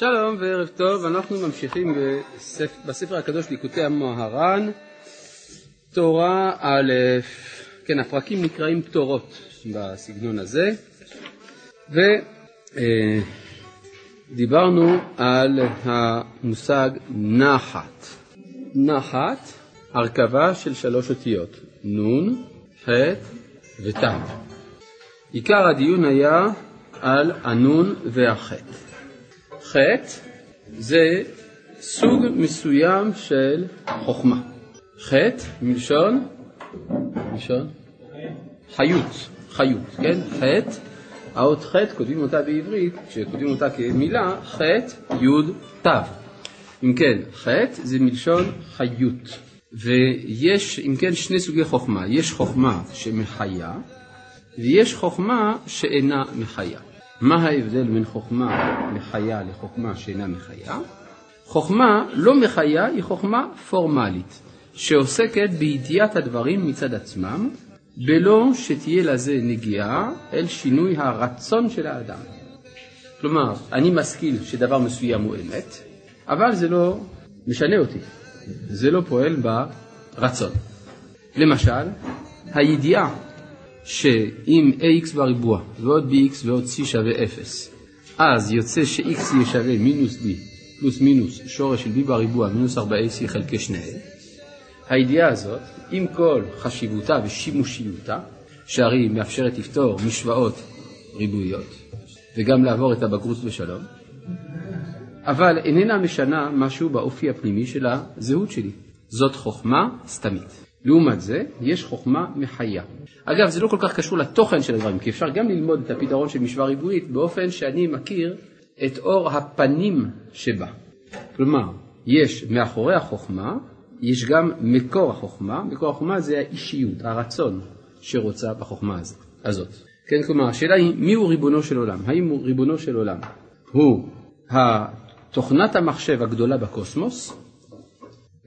שלום וערב טוב, אנחנו ממשיכים בספר, בספר הקדוש ליקוטי המוהר"ן, תורה א', כן, הפרקים נקראים תורות בסגנון הזה, ודיברנו על המושג נחת. נחת, הרכבה של שלוש אותיות, נ', ח' ות'. עיקר הדיון היה על הנון והחטא. חטא זה סוג מסוים של חוכמה. חטא מלשון, מלשון חיות, חיות, כן? חטא, האות חטא כותבים אותה בעברית, כשכותבים אותה כמילה, חטא, י' ת'. אם כן, חטא זה מלשון חיות. ויש, אם כן, שני סוגי חוכמה. יש חוכמה שמחיה, ויש חוכמה שאינה מחיה. מה ההבדל בין חוכמה מחיה לחוכמה שאינה מחיה? חוכמה לא מחיה היא חוכמה פורמלית, שעוסקת בידיעת הדברים מצד עצמם, בלא שתהיה לזה נגיעה אל שינוי הרצון של האדם. כלומר, אני משכיל שדבר מסוים הוא אמת, אבל זה לא משנה אותי, זה לא פועל ברצון. למשל, הידיעה שאם ax בריבוע ועוד bx ועוד c שווה 0, אז יוצא ש-x יהיה שווה מינוס b פלוס מינוס שורש של b בריבוע מינוס 4ac חלקי 2, הידיעה הזאת, עם כל חשיבותה ושימושיותה, שהרי היא מאפשרת לפתור משוואות ריבועיות וגם לעבור את הבגרות בשלום, אבל איננה משנה משהו באופי הפנימי של הזהות שלי. זאת חוכמה סתמית. לעומת זה, יש חוכמה מחיה. אגב, זה לא כל כך קשור לתוכן של הדברים, כי אפשר גם ללמוד את הפתרון של משוואה ריבועית באופן שאני מכיר את אור הפנים שבה. כלומר, יש מאחורי החוכמה, יש גם מקור החוכמה, מקור החוכמה זה האישיות, הרצון שרוצה בחוכמה הזאת. כן, כלומר, השאלה היא מי הוא ריבונו של עולם? האם הוא ריבונו של עולם הוא תוכנת המחשב הגדולה בקוסמוס,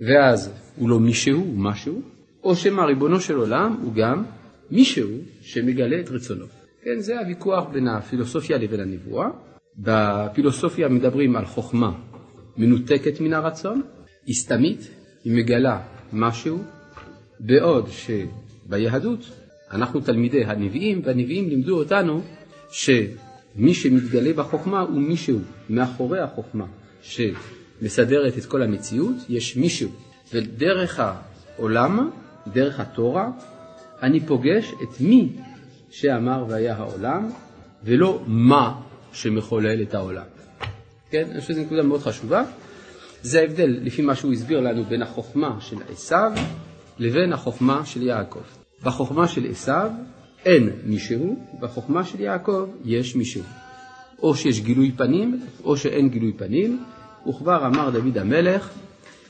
ואז הוא לא מישהו, הוא משהו, או שמא ריבונו של עולם הוא גם מישהו שמגלה את רצונו. כן, זה הוויכוח בין הפילוסופיה לבין הנבואה. בפילוסופיה מדברים על חוכמה מנותקת מן הרצון, היא סתמית, היא מגלה משהו, בעוד שביהדות אנחנו תלמידי הנביאים, והנביאים לימדו אותנו שמי שמתגלה בחוכמה הוא מישהו מאחורי החוכמה שמסדרת את כל המציאות, יש מישהו, ודרך העולם דרך התורה, אני פוגש את מי שאמר והיה העולם, ולא מה שמחולל את העולם. כן? אני חושב שזו נקודה מאוד חשובה. זה ההבדל, לפי מה שהוא הסביר לנו, בין החוכמה של עשיו לבין החוכמה של יעקב. בחוכמה של עשיו אין מישהו, בחוכמה של יעקב יש מישהו. או שיש גילוי פנים, או שאין גילוי פנים, וכבר אמר דוד המלך,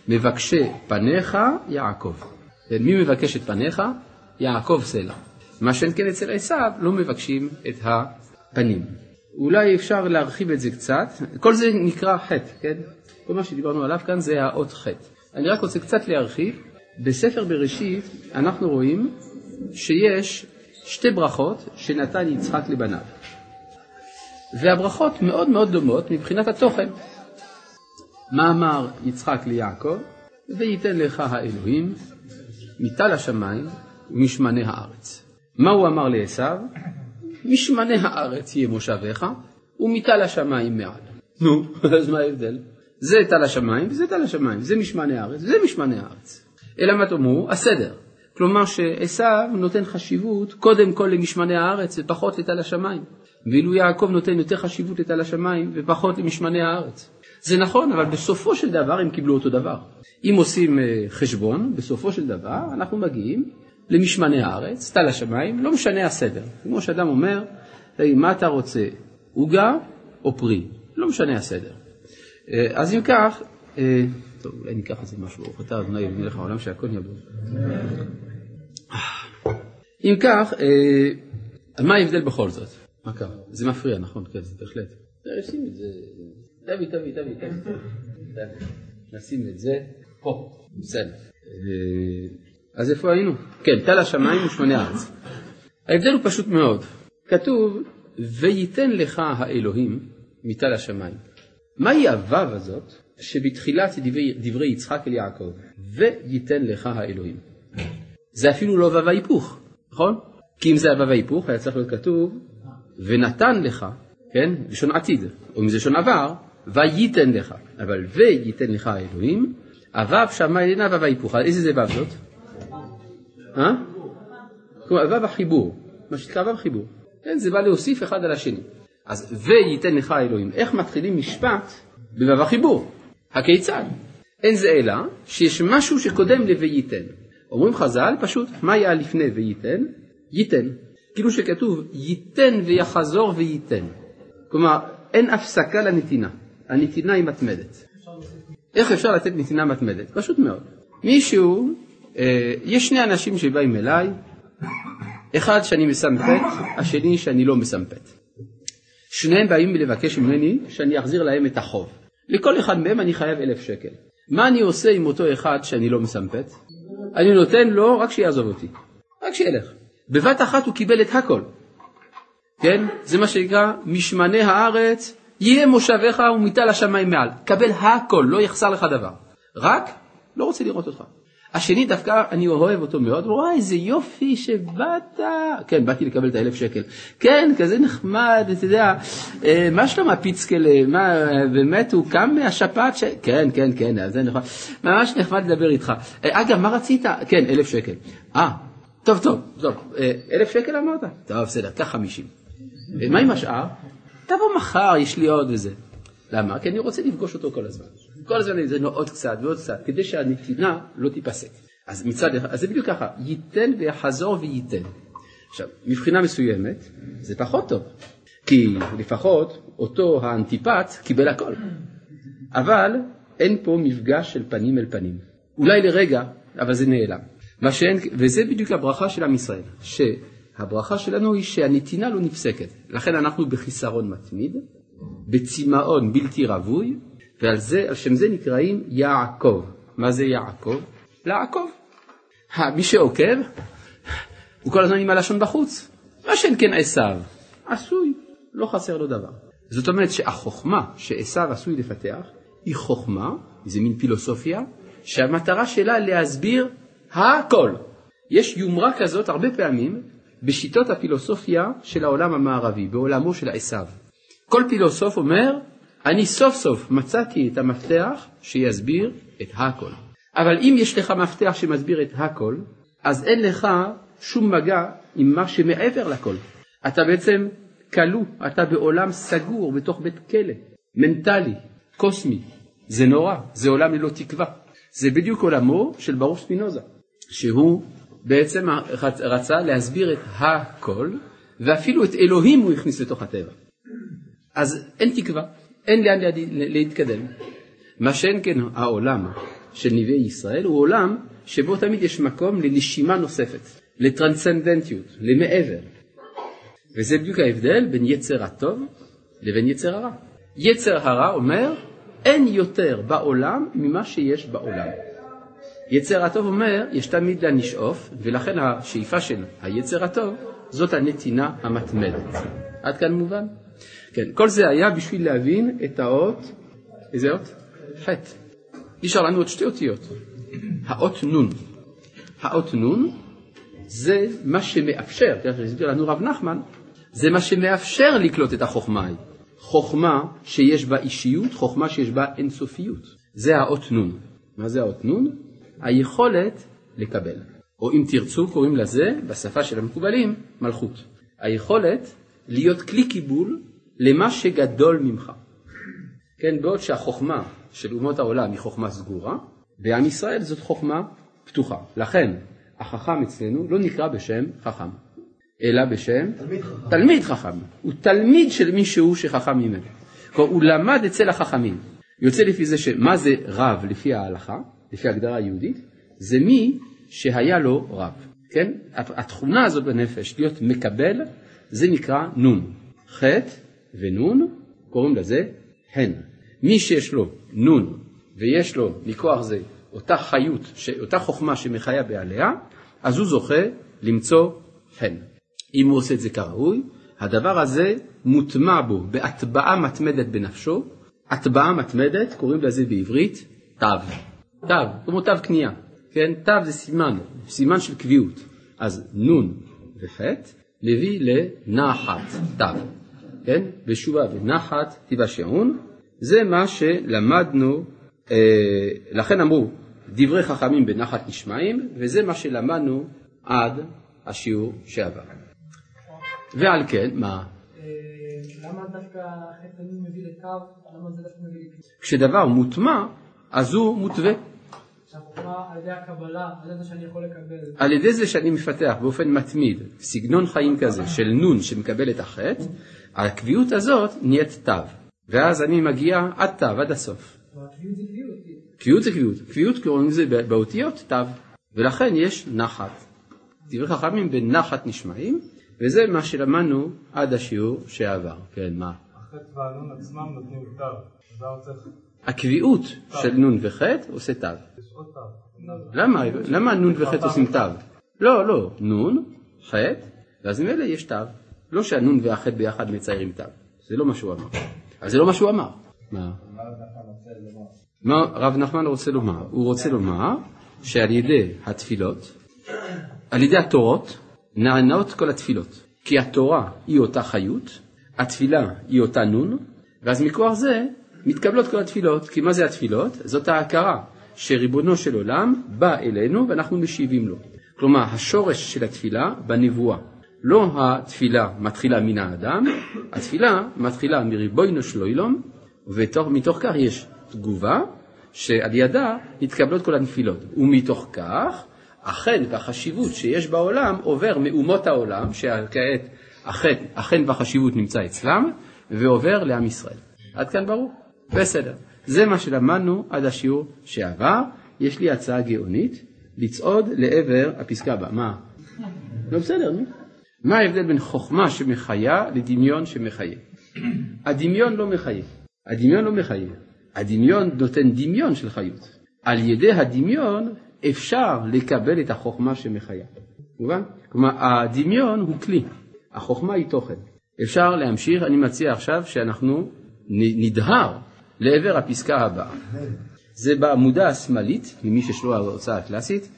מבקשי פניך יעקב. כן, מי מבקש את פניך? יעקב סלע. מה שאין כן אצל עשיו, לא מבקשים את הפנים. אולי אפשר להרחיב את זה קצת, כל זה נקרא חטא, כן? כל מה שדיברנו עליו כאן זה האות חטא. אני רק רוצה קצת להרחיב. בספר בראשית אנחנו רואים שיש שתי ברכות שנתן יצחק לבניו. והברכות מאוד מאוד דומות מבחינת התוכן. מה אמר יצחק ליעקב? וייתן לך האלוהים מטל השמיים ומשמני הארץ. מה הוא אמר לעשו? משמני הארץ יהיה מושביך ומטל השמיים מעל. נו, אז מה ההבדל? זה טל השמיים וזה טל השמיים, זה משמני הארץ וזה משמני הארץ. אלא מה תאמרו? הסדר. כלומר שעשו נותן חשיבות קודם כל למשמני הארץ ופחות לטל השמיים. ואילו יעקב נותן יותר חשיבות לטל השמיים ופחות למשמני הארץ. זה נכון, אבל בסופו של דבר הם קיבלו אותו דבר. אם עושים אה, חשבון, בסופו של דבר אנחנו מגיעים למשמני הארץ, טל השמיים, לא משנה הסדר. כמו שאדם אומר, hey, מה אתה רוצה, עוגה או פרי? לא משנה הסדר. אה, אז אם כך, אה, טוב, אולי ניקח איזה משהו, ברוך אתה אדוני מלך העולם שהכל יבוא. אם כך, מה ההבדל בכל זאת? מה קרה? זה מפריע, נכון? כן, זה בהחלט. שים את זה, תביא, תביא, תביא, תביא. נשים את זה פה, בסדר. אה, אז איפה היינו? כן, טל השמיים ושמני הארץ. ההבדל הוא פשוט מאוד. כתוב, וייתן לך האלוהים מטל השמיים. מהי הוו הזאת שבתחילת דברי, דברי יצחק אל יעקב, וייתן לך האלוהים. זה אפילו לא וו ההיפוך, נכון? כי אם זה הוו ההיפוך היה צריך להיות כתוב ונתן לך, כן, לשון עתיד, או אם זה לשון עבר, וייתן לך, אבל וייתן לך האלוהים, הוו שמה אלינה וו ההיפוך, איזה זה וו זאת? אה? כלומר וו החיבור, מה שנקרא וו חיבור, כן, זה בא להוסיף אחד על השני. אז וייתן לך האלוהים, איך מתחילים משפט בוו החיבור? הכיצד? אין זה אלא שיש משהו שקודם ל"וייתן". אומרים חז"ל פשוט, מה היה לפני וייתן? ייתן. כאילו שכתוב ייתן ויחזור וייתן. כלומר, אין הפסקה לנתינה. הנתינה היא מתמדת. איך אפשר לתת נתינה מתמדת? פשוט מאוד. מישהו, אה, יש שני אנשים שבאים אליי, אחד שאני מסמפת, השני שאני לא מסמפת. שניהם באים לבקש ממני שאני אחזיר להם את החוב. לכל אחד מהם אני חייב אלף שקל. מה אני עושה עם אותו אחד שאני לא מסמפת? אני נותן לו רק שיעזוב אותי, רק שילך. בבת אחת הוא קיבל את הכל. כן? זה מה שנקרא משמני הארץ, יהיה מושביך ומיטה לשמיים מעל. קבל הכל, לא יחסר לך דבר. רק לא רוצה לראות אותך. השני דווקא אני אוהב אותו מאוד, וואי איזה יופי שבאת, כן באתי לקבל את האלף שקל, כן כזה נחמד, אתה יודע, אה, מה שלום הפיצקלה, מה באמת הוא קם מהשפעת, ש... כן כן כן, זה נכון, ממש נחמד לדבר איתך, אה, אגב מה רצית? כן אלף שקל, אה טוב טוב, טוב, אה, אלף שקל אמרת? טוב בסדר, קח חמישים, מה עם השאר? תבוא מחר, יש לי עוד וזה, למה? כי אני רוצה לפגוש אותו כל הזמן. כל הזמן זה עוד קצת ועוד קצת, כדי שהנתינה לא תיפסק. אז מצד אחד, אז זה בדיוק ככה, ייתן ויחזור וייתן. עכשיו, מבחינה מסוימת, זה פחות טוב, כי לפחות אותו האנטיפט קיבל הכל. אבל אין פה מפגש של פנים אל פנים. אולי לרגע, אבל זה נעלם. שאין, וזה בדיוק הברכה של עם ישראל, שהברכה שלנו היא שהנתינה לא נפסקת. לכן אנחנו בחיסרון מתמיד, בצמאון בלתי רווי, ועל זה, על שם זה נקראים יעקב. מה זה יעקב? לעקוב. מי שעוקב, הוא כל הזמן עם הלשון בחוץ. מה שאין כן עשיו, עשוי, לא חסר לו דבר. זאת אומרת שהחוכמה שעשיו עשוי לפתח היא חוכמה, זה מין פילוסופיה, שהמטרה שלה להסביר הכל. יש יומרה כזאת הרבה פעמים בשיטות הפילוסופיה של העולם המערבי, בעולמו של עשיו. כל פילוסוף אומר, אני סוף סוף מצאתי את המפתח שיסביר את הכל. אבל אם יש לך מפתח שמסביר את הכל, אז אין לך שום מגע עם מה שמעבר לכל. אתה בעצם כלוא, אתה בעולם סגור בתוך בית כלא, מנטלי, קוסמי. זה נורא, זה עולם ללא תקווה. זה בדיוק עולמו של ברוך ספינוזה, שהוא בעצם רצה להסביר את הכל, ואפילו את אלוהים הוא הכניס לתוך הטבע. אז אין תקווה. אין לאן להתקדם. מה שאין כן העולם של נביאי ישראל הוא עולם שבו תמיד יש מקום לנשימה נוספת, לטרנסצנדנטיות, למעבר. וזה בדיוק ההבדל בין יצר הטוב לבין יצר הרע. יצר הרע אומר אין יותר בעולם ממה שיש בעולם. יצר הטוב אומר יש תמיד לאן לשאוף ולכן השאיפה של היצר הטוב זאת הנתינה המתמדת. עד כאן מובן? כן, כל זה היה בשביל להבין את האות, איזה אות? חטא. נשאר לנו עוד שתי אותיות. האות נון. האות נון זה מה שמאפשר, תכף הסביר לנו רב נחמן, זה מה שמאפשר לקלוט את החוכמה ההיא. חוכמה שיש בה אישיות, חוכמה שיש בה אינסופיות. זה האות נון. מה זה האות נון? היכולת לקבל. או אם תרצו, קוראים לזה, בשפה של המקובלים, מלכות. היכולת להיות כלי קיבול למה שגדול ממך. כן, בעוד שהחוכמה של אומות העולם היא חוכמה סגורה, בעם ישראל זאת חוכמה פתוחה. לכן החכם אצלנו לא נקרא בשם חכם, אלא בשם תלמיד חכם. תלמיד חכם. הוא תלמיד של מישהו שחכם ממנו. כלומר, הוא למד אצל החכמים. יוצא לפי זה שמה זה רב לפי ההלכה, לפי ההגדרה היהודית, זה מי שהיה לו רב. כן? התכונה הזאת בנפש, להיות מקבל, זה נקרא נון. חטא ונון, קוראים לזה הן. מי שיש לו נון ויש לו מכוח זה אותה חיות, אותה חוכמה שמחיה בעליה, אז הוא זוכה למצוא הן. אם הוא עושה את זה כראוי, הדבר הזה מוטמע בו בהטבעה מתמדת בנפשו, הטבעה מתמדת, קוראים לזה בעברית תו. תו, כמו תו קנייה. כן, תו זה סימן, סימן של קביעות. אז נון וחטא מביא לנחת, תו. כן, בשובה ונחת תיוושעון, זה מה שלמדנו, אה, לכן אמרו דברי חכמים בנחת נשמעים, וזה מה שלמדנו עד השיעור שעבר. ועל כן, מה? אה, למה דווקא חטא מביא לקו? למה זה דווקא מביא לקו? כשדבר מוטמע, אז הוא מותווה. שהחוכמה על ידי הקבלה, על ידי זה שאני יכול לקבל. על ידי זה שאני מפתח באופן מתמיד סגנון חיים כזה של נון שמקבל את החטא, הקביעות הזאת נהיית תו. ואז אני מגיע עד תו, עד הסוף. זה קביעות. קביעות זה קביעות. קביעות קוראים לזה באותיות תו. ולכן יש נחת. דברי חכמים בנחת נשמעים, וזה מה שלמדנו עד השיעור שעבר. כן, מה? החטא והנון עצמם נותנים תו. אז למה צריך... הקביעות של נון וחטא עושה תו. למה? למה נון וחטא עושים תו? לא, לא, נון, חטא, ואז ממילא יש תו. לא שהנון והחטא ביחד מציירים תו. זה לא מה שהוא אמר. אז זה לא מה שהוא אמר. מה? מה רב נחמן רוצה לומר? הוא רוצה לומר שעל ידי התפילות, על ידי התורות, נענות כל התפילות. כי התורה היא אותה חיות, התפילה היא אותה נון, ואז מכוח זה מתקבלות כל התפילות. כי מה זה התפילות? זאת ההכרה שריבונו של עולם בא אלינו ואנחנו משיבים לו. כלומר, השורש של התפילה בנבואה. לא התפילה מתחילה מן האדם, התפילה מתחילה מריבונו של עולם, ומתוך כך יש תגובה שעל ידה מתקבלות כל הנפילות. ומתוך כך, החן והחשיבות שיש בעולם עובר מאומות העולם, שכעת החן, החן והחשיבות נמצא אצלם, ועובר לעם ישראל. עד כאן ברור? בסדר. זה מה שלמדנו עד השיעור שעבר. יש לי הצעה גאונית, לצעוד לעבר הפסקה הבאה. מה? לא בסדר, נו. מה ההבדל בין חוכמה שמחיה לדמיון שמחיה? הדמיון לא מחיה. הדמיון לא מחיה. הדמיון נותן דמיון של חיות. על ידי הדמיון אפשר לקבל את החוכמה שמחיה. מובן? כלומר, הדמיון הוא כלי, החוכמה היא תוכן. אפשר להמשיך, אני מציע עכשיו שאנחנו נדהר לעבר הפסקה הבאה. זה בעמודה השמאלית, ממי שיש לו ההוצאה הקלאסית,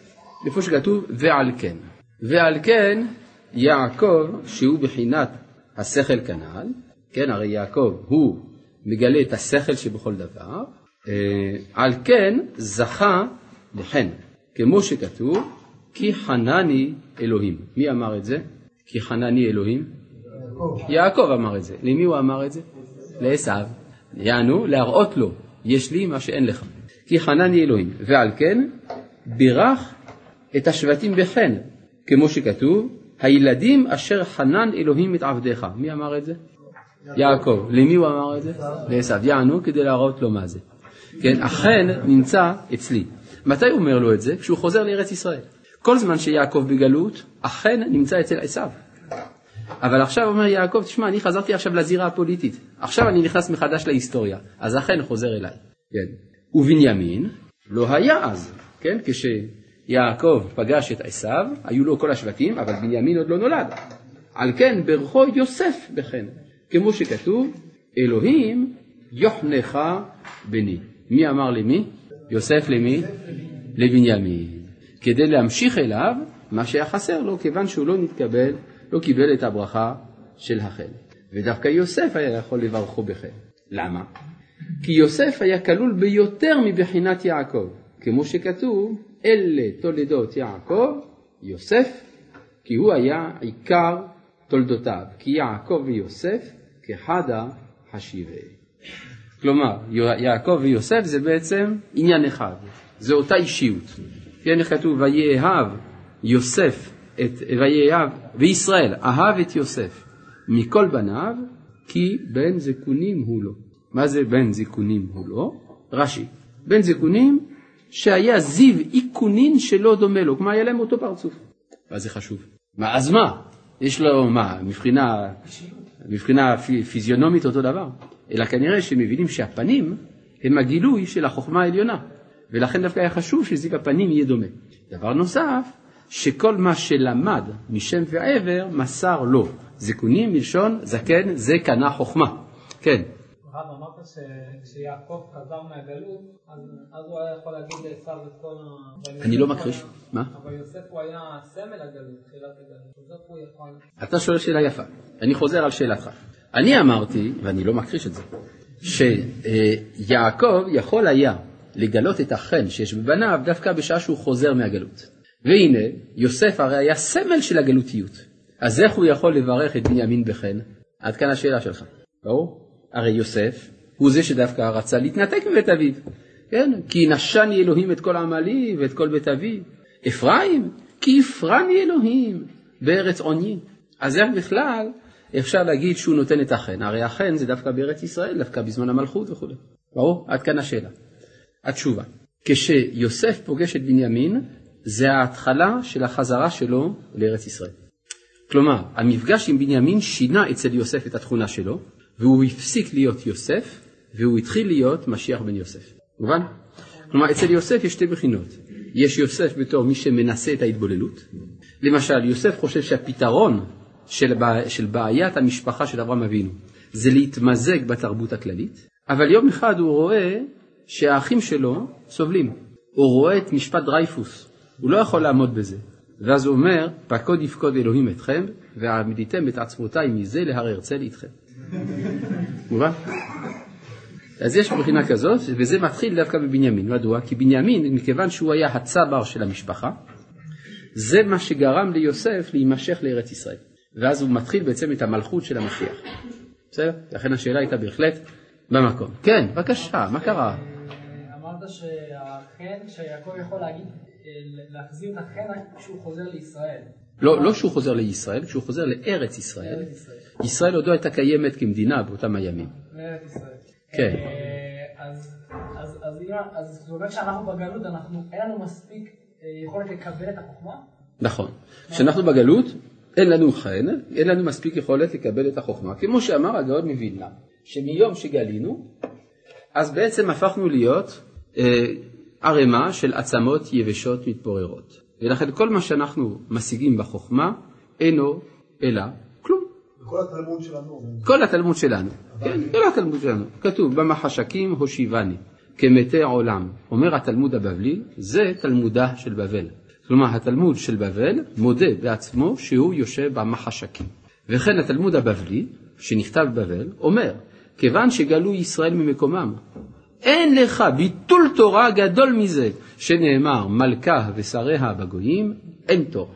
איפה שכתוב ועל כן. ועל כן יעקב, שהוא בחינת השכל כנ"ל, כן, הרי יעקב הוא מגלה את השכל שבכל דבר, אה, על כן זכה לחן, כמו שכתוב, כי חנני אלוהים. מי אמר את זה? כי חנני אלוהים? יעקב. יעקב אמר את זה. למי הוא אמר את זה? לעשו. יענו, להראות לו, יש לי מה שאין לך. כי חנני אלוהים. ועל כן, בירך את השבטים בחן, כמו שכתוב, הילדים אשר חנן אלוהים את עבדיך. מי אמר את זה? יעקב. למי הוא אמר את זה? לעשו. יענו כדי להראות לו מה זה. כן, החן נמצא אצלי. מתי הוא אומר לו את זה? כשהוא חוזר לארץ ישראל. כל זמן שיעקב בגלות, החן נמצא אצל עשו. אבל עכשיו אומר יעקב, תשמע, אני חזרתי עכשיו לזירה הפוליטית. עכשיו אני נכנס מחדש להיסטוריה. אז החן חוזר אליי. כן. ובנימין לא היה אז, כן? כשיעקב פגש את עשו, היו לו כל השבטים, אבל בנימין עוד לא נולד. על כן ברכו יוסף בחן. כמו שכתוב, אלוהים יוחנך בני. מי אמר למי? יוסף למי? לבנימין. כדי להמשיך אליו מה שהיה חסר לו, כיוון שהוא לא נתקבל, לא קיבל את הברכה של החן. ודווקא יוסף היה יכול לברכו בחן. למה? כי יוסף היה כלול ביותר מבחינת יעקב, כמו שכתוב, אלה תולדות יעקב, יוסף, כי הוא היה עיקר תולדותיו, כי יעקב ויוסף כחדה חשיבי. כלומר, יעקב ויוסף זה בעצם עניין אחד, זה אותה אישיות. כן, כתוב, ויאהב יוסף את, ויאהב, וישראל אהב את יוסף מכל בניו, כי בן זקונים הוא לו. מה זה בן זקונים הוא לו? רש"י, בן זקונים שהיה זיו איכונין שלא דומה לו, כלומר היה להם אותו פרצוף. מה זה חשוב? מה, אז מה? יש לו, מה, מבחינה, מבחינה פיזיונומית אותו דבר? אלא כנראה שמבינים שהפנים הם הגילוי של החוכמה העליונה, ולכן דווקא היה חשוב שזיו הפנים יהיה דומה. דבר נוסף, שכל מה שלמד משם ועבר מסר לו. זקונים מלשון זקן זה קנה חוכמה. כן. אמרת שכשיעקב חזר מהגלות, אז הוא היה יכול להגיד לעשו את כל ה... אני לא מכחיש. מה? אבל יוסף הוא היה סמל הגלות, תחילת הגלות. אתה שואל שאלה יפה. אני חוזר על שאלתך. אני אמרתי, ואני לא מכחיש את זה, שיעקב יכול היה לגלות את החן שיש בבניו דווקא בשעה שהוא חוזר מהגלות. והנה, יוסף הרי היה סמל של הגלותיות. אז איך הוא יכול לברך את בנימין בחן? עד כאן השאלה שלך, ברור? הרי יוסף הוא זה שדווקא רצה להתנתק מבית אביו, כן? כי נשני אלוהים את כל עמלי ואת כל בית אבי. אפרים, כי הפרני אלוהים בארץ עוני. אז איך בכלל אפשר להגיד שהוא נותן את החן? הרי החן זה דווקא בארץ ישראל, דווקא בזמן המלכות וכו'. ברור? עד כאן השאלה. התשובה, כשיוסף פוגש את בנימין, זה ההתחלה של החזרה שלו לארץ ישראל. כלומר, המפגש עם בנימין שינה אצל יוסף את התכונה שלו, והוא הפסיק להיות יוסף, והוא התחיל להיות משיח בן יוסף. מובן? כלומר, אצל יוסף יש שתי בחינות. יש יוסף בתור מי שמנסה את ההתבוללות. למשל, יוסף חושב שהפתרון של. של בעיית המשפחה של אברהם אבינו זה להתמזג בתרבות הכללית, אבל יום אחד הוא רואה שהאחים שלו סובלים. הוא רואה את משפט דרייפוס, הוא לא יכול לעמוד בזה. ואז הוא אומר, פקוד יפקוד אלוהים אתכם, ועמדיתם את עצמותיי מזה להר הרצל איתכם. מובן? אז יש מבחינה כזאת, וזה מתחיל דווקא בבנימין. מדוע? כי בנימין, מכיוון שהוא היה הצבר של המשפחה, זה מה שגרם ליוסף להימשך לארץ ישראל. ואז הוא מתחיל בעצם את המלכות של המשיח. בסדר? לכן השאלה הייתה בהחלט במקום. כן, בבקשה, מה קרה? אמרת שהחן, שיעקב יכול להגיד, להחזיר את החן רק כשהוא חוזר לישראל. לא, לא שהוא חוזר לישראל, כשהוא חוזר לארץ ישראל. ישראל. עוד לא הייתה קיימת כמדינה באותם הימים. לארץ ישראל. כן. אה, אז- זאת אומרת שאנחנו בגלות, אנחנו, אין לנו מספיק אה, יכולת לקבל את החוכמה? נכון. כשאנחנו בגלות, אין לנו חן, אין לנו מספיק יכולת לקבל את החוכמה. כמו שאמר הגאון מווילנה, שמיום שגלינו, אז בעצם הפכנו להיות אה, ערימה של עצמות יבשות מתפוררות. ולכן כל מה שאנחנו משיגים בחוכמה אינו אלא כלום. כל התלמוד שלנו. כל התלמוד שלנו, כן, כל התלמוד שלנו. כתוב במחשקים הושיבני, כמתי עולם. אומר התלמוד הבבלי, זה תלמודה של בבל. כלומר, התלמוד של בבל מודה בעצמו שהוא יושב במחשקים. וכן התלמוד הבבלי, שנכתב בבבל, אומר, כיוון שגלו ישראל ממקומם, אין לך ביטול תורה גדול מזה, שנאמר מלכה ושריה בגויים, אין תורה.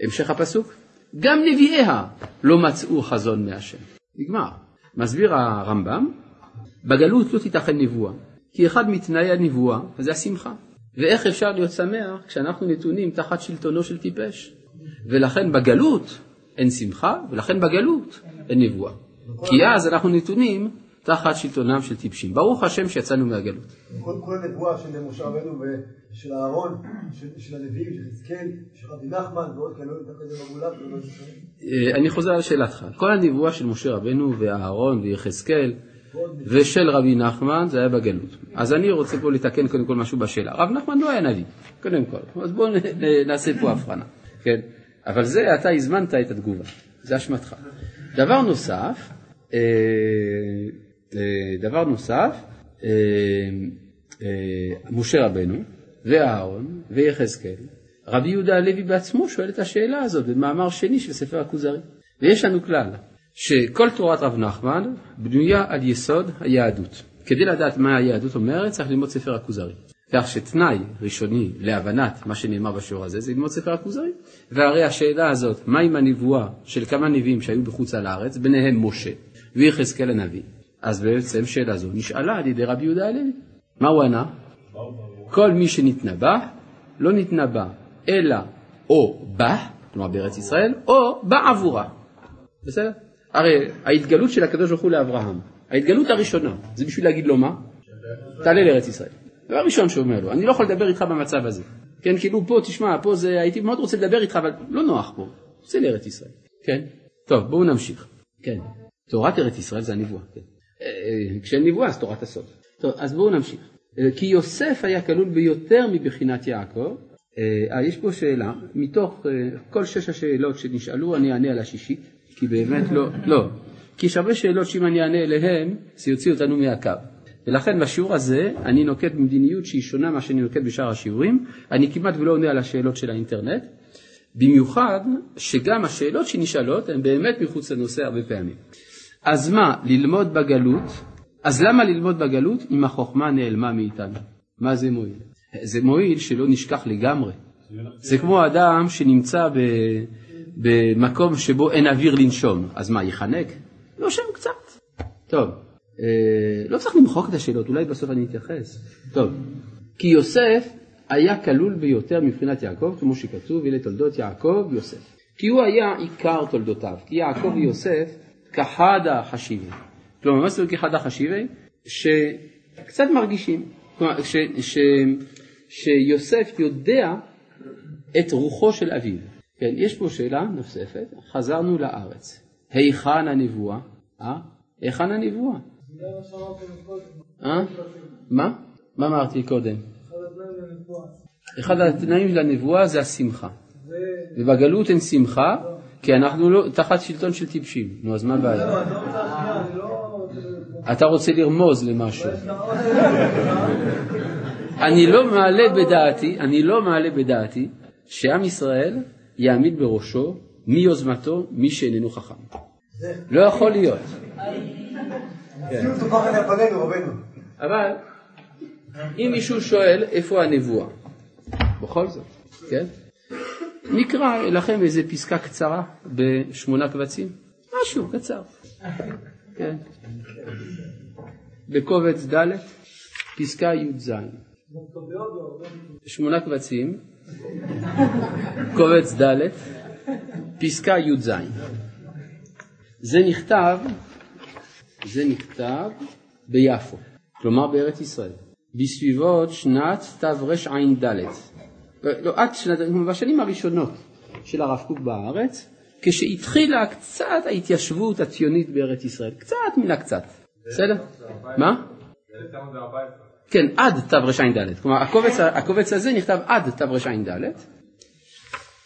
המשך הפסוק, גם נביאיה לא מצאו חזון מהשם. נגמר. מסביר הרמב"ם, בגלות לא תיתכן נבואה, כי אחד מתנאי הנבואה זה השמחה. ואיך אפשר להיות שמח כשאנחנו נתונים תחת שלטונו של טיפש? ולכן בגלות אין שמחה, ולכן בגלות אין נבואה. כי אז אנחנו נתונים תחת שלטונם של טיפשים. ברוך השם שיצאנו מהגלות. כל הנבואה של משה רבנו ושל אהרון, של- הנביאים, של חזקאל, של רבי נחמן ועוד כאלה, לא יודעים כזה. אה, אני חוזר על שאלתך. כל הנבואה של משה רבנו ואהרון ויחזקאל ושל רבי נחמן זה היה בגלות. אז אני רוצה פה לתקן קודם כל משהו בשאלה. רב נחמן לא היה נביא, קודם כל. אז בואו נעשה פה הבחנה. כן? אבל זה אתה הזמנת את התגובה, זה אשמתך. דבר נוסף, אה, דבר נוסף, אה, אה, משה רבנו ואהרון ויחזקאל, רבי יהודה הלוי בעצמו שואל את השאלה הזאת במאמר שני של ספר הכוזרי. ויש לנו כלל, שכל תורת רב נחמן בנויה על יסוד היהדות. כדי לדעת מה היהדות אומרת צריך ללמוד ספר הכוזרי. כך שתנאי ראשוני להבנת מה שנאמר בשיעור הזה זה ללמוד ספר הכוזרי. והרי השאלה הזאת, מה עם הנבואה של כמה נביאים שהיו בחוץ על הארץ, ביניהם משה ויחזקאל הנביא, אז בעצם שאלה זו נשאלה על ידי רבי יהודה הלוי. מה הוא ענה? כל מי שנתנבא, לא נתנבא אלא או בה, כלומר בארץ ישראל, או בעבורה. בסדר? הרי ההתגלות של הקדוש ברוך הוא לאברהם, ההתגלות הראשונה, זה בשביל להגיד לו מה? תעלה לארץ ישראל. דבר ראשון שאומר לו, אני לא יכול לדבר איתך במצב הזה. כן, כאילו פה, תשמע, פה זה, הייתי מאוד רוצה לדבר איתך, אבל לא נוח פה. רוצה לארץ ישראל. כן? טוב, בואו נמשיך. כן. תורת ארץ ישראל זה הנבואה. כן. אה, כשאין נבואה אז תורת הסוד. טוב, אז בואו נמשיך. אה, כי יוסף היה כלול ביותר מבחינת יעקב. אה, אה, יש פה שאלה, מתוך כל שש השאלות שנשאלו אני אענה על השישית, כי באמת לא, לא, כי יש הרבה שאלות שאם אני אענה אליהן, זה יוציא אותנו מהקו. ולכן בשיעור הזה אני נוקט במדיניות שהיא שונה ממה שאני נוקט בשאר השיעורים, אני כמעט ולא עונה על השאלות של האינטרנט, במיוחד שגם השאלות שנשאלות הן באמת מחוץ לנושא הרבה פעמים. אז מה, ללמוד בגלות, אז למה ללמוד בגלות אם החוכמה נעלמה מאיתנו? מה זה מועיל? זה מועיל שלא נשכח לגמרי. זה כמו אדם שנמצא ב, במקום שבו אין אוויר לנשום, אז מה, ייחנק? נושם קצת. טוב, אה, לא צריך למחוק את השאלות, אולי בסוף אני אתייחס. טוב, כי יוסף היה כלול ביותר מבחינת יעקב, כמו שכתוב, אלה תולדות יעקב יוסף. כי הוא היה עיקר תולדותיו, כי יעקב ויוסף כחדה חשיבי. כלומר, מה זאת אומרת כחדה חשיבי? שקצת מרגישים. כלומר, ש, ש, שיוסף יודע את רוחו של אביו. כן, יש פה שאלה נוספת, חזרנו לארץ. היכן הנבואה? אה? היכן הנבואה? אה? מה? מה אמרתי קודם? אחד התנאים לנבואה זה השמחה. ובגלות אין שמחה, כי אנחנו לא תחת שלטון של טיפשים. נו, אז מה הבעיה? אתה רוצה לרמוז למשהו. אני לא מעלה בדעתי, אני לא מעלה בדעתי שעם ישראל יעמיד בראשו מיוזמתו מי שאיננו חכם. לא יכול להיות. אבל אם מישהו שואל איפה הנבואה, בכל זאת, כן? נקרא לכם איזה פסקה קצרה בשמונה קבצים, משהו קצר, כן? בקובץ ד', פסקה י"ז. שמונה קבצים, קובץ ד', פסקה י"ז. זה נכתב, זה נכתב ביפו, כלומר בארץ ישראל, בסביבות שנת תרע"ד. לא, עד שנת, בשנים הראשונות של הרב קוק בארץ, כשהתחילה קצת ההתיישבות הציונית בארץ ישראל, קצת מן הקצת, בסדר? מה? כן, עד תרע"ד, כלומר הקובץ, הקובץ הזה נכתב עד תרע"ד,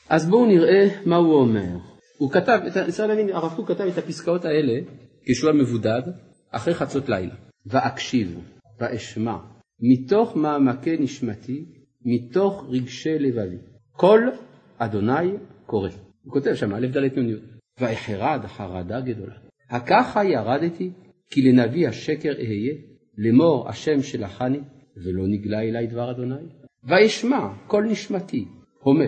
אז בואו נראה מה הוא אומר. הוא כתב, צריך להבין, הרב קוק כתב את הפסקאות האלה כשהוא היה מבודד אחרי חצות לילה. ואקשיב ואשמע מתוך מעמקי נשמתי, מתוך רגשי לבבי. כל אדוני קורא. הוא כותב שם א' ד' נ' י'. ואחרד חרדה גדולה. הככה ירדתי כי לנביא השקר אהיה, לאמור השם שלחני, ולא נגלה אלי דבר אדוני. ואשמע כל נשמתי, הומה,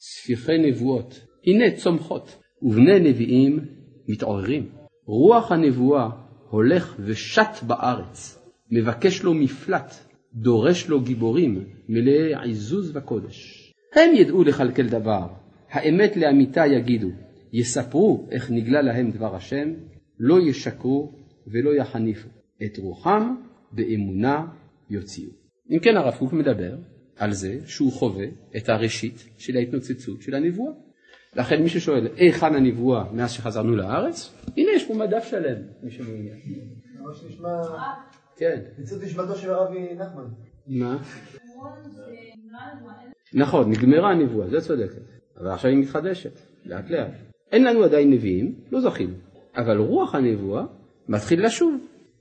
ספיחי נבואות, הנה צומחות, ובני נביאים מתעוררים. רוח הנבואה הולך ושט בארץ, מבקש לו מפלט, דורש לו גיבורים מלאי עזוז וקודש. הם ידעו לכלכל דבר, האמת לאמיתה יגידו, יספרו איך נגלה להם דבר השם, לא ישקרו ולא יחניפו. את רוחם באמונה יוציאו. אם כן הרב קוק מדבר על זה שהוא חווה את הראשית של ההתנוצצות של הנבואה. לכן מי ששואל היכן הנבואה מאז שחזרנו לארץ, הנה יש פה מדף שלם, מי שמעוניין. כן. ניצוד נשמתו של הרבי נחמן. מה? נכון, נגמרה הנבואה, זה צודקת. אבל עכשיו היא מתחדשת, לאט לאט. אין לנו עדיין נביאים, לא זכינו. אבל רוח הנבואה מתחיל לשוב.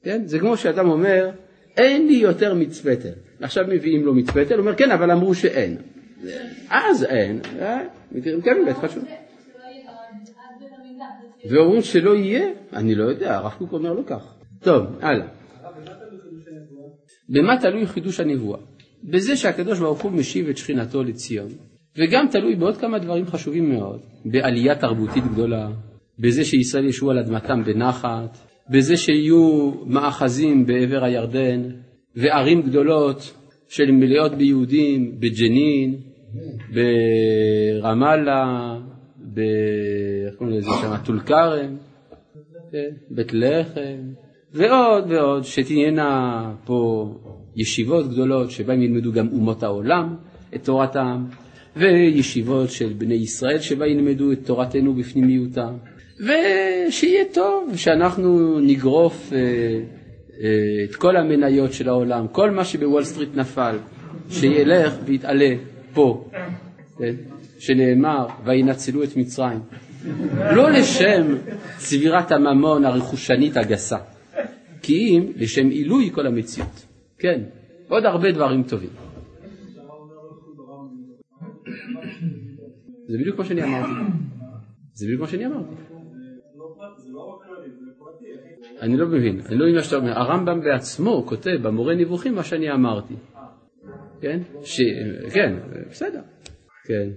כן? זה כמו שאדם אומר, אין לי יותר מצוותר. עכשיו מביאים לו מצוותר, הוא אומר, כן, אבל אמרו שאין. אז אין, אה, מקרים כאלה בית חשוב. ואומרים שלא יהיה, אני לא יודע, הרב קוק אומר לא כך. טוב, הלאה. במה תלוי חידוש הנבואה? בזה שהקדוש ברוך הוא משיב את שכינתו לציון, וגם תלוי בעוד כמה דברים חשובים מאוד, בעלייה תרבותית גדולה, בזה שישראל ישבו על אדמתם בנחת, בזה שיהיו מאחזים בעבר הירדן, וערים גדולות של מלאות ביהודים בג'נין, ברמאללה, ב... איך קוראים לזה שם? טול כרם, כן, בית לחם, ועוד ועוד, שתהיינה פה ישיבות גדולות שבהן ילמדו גם אומות העולם את תורתם, וישיבות של בני ישראל שבהן ילמדו את תורתנו בפנימיותם, ושיהיה טוב, שאנחנו נגרוף אה, אה, את כל המניות של העולם, כל מה שבוול סטריט נפל, שילך ויתעלה פה, כן? שנאמר, וינצלו את מצרים. לא לשם צבירת הממון הרכושנית הגסה, אם לשם עילוי כל המציאות. כן, עוד הרבה דברים טובים. זה בדיוק מה שאני אמרתי. זה בדיוק מה שאני אמרתי. אני לא מבין, אני לא מבין מה שאתה אומר. הרמב"ם בעצמו כותב במורה נבוכים מה שאני אמרתי. כן? ש... כן, בסדר. כן.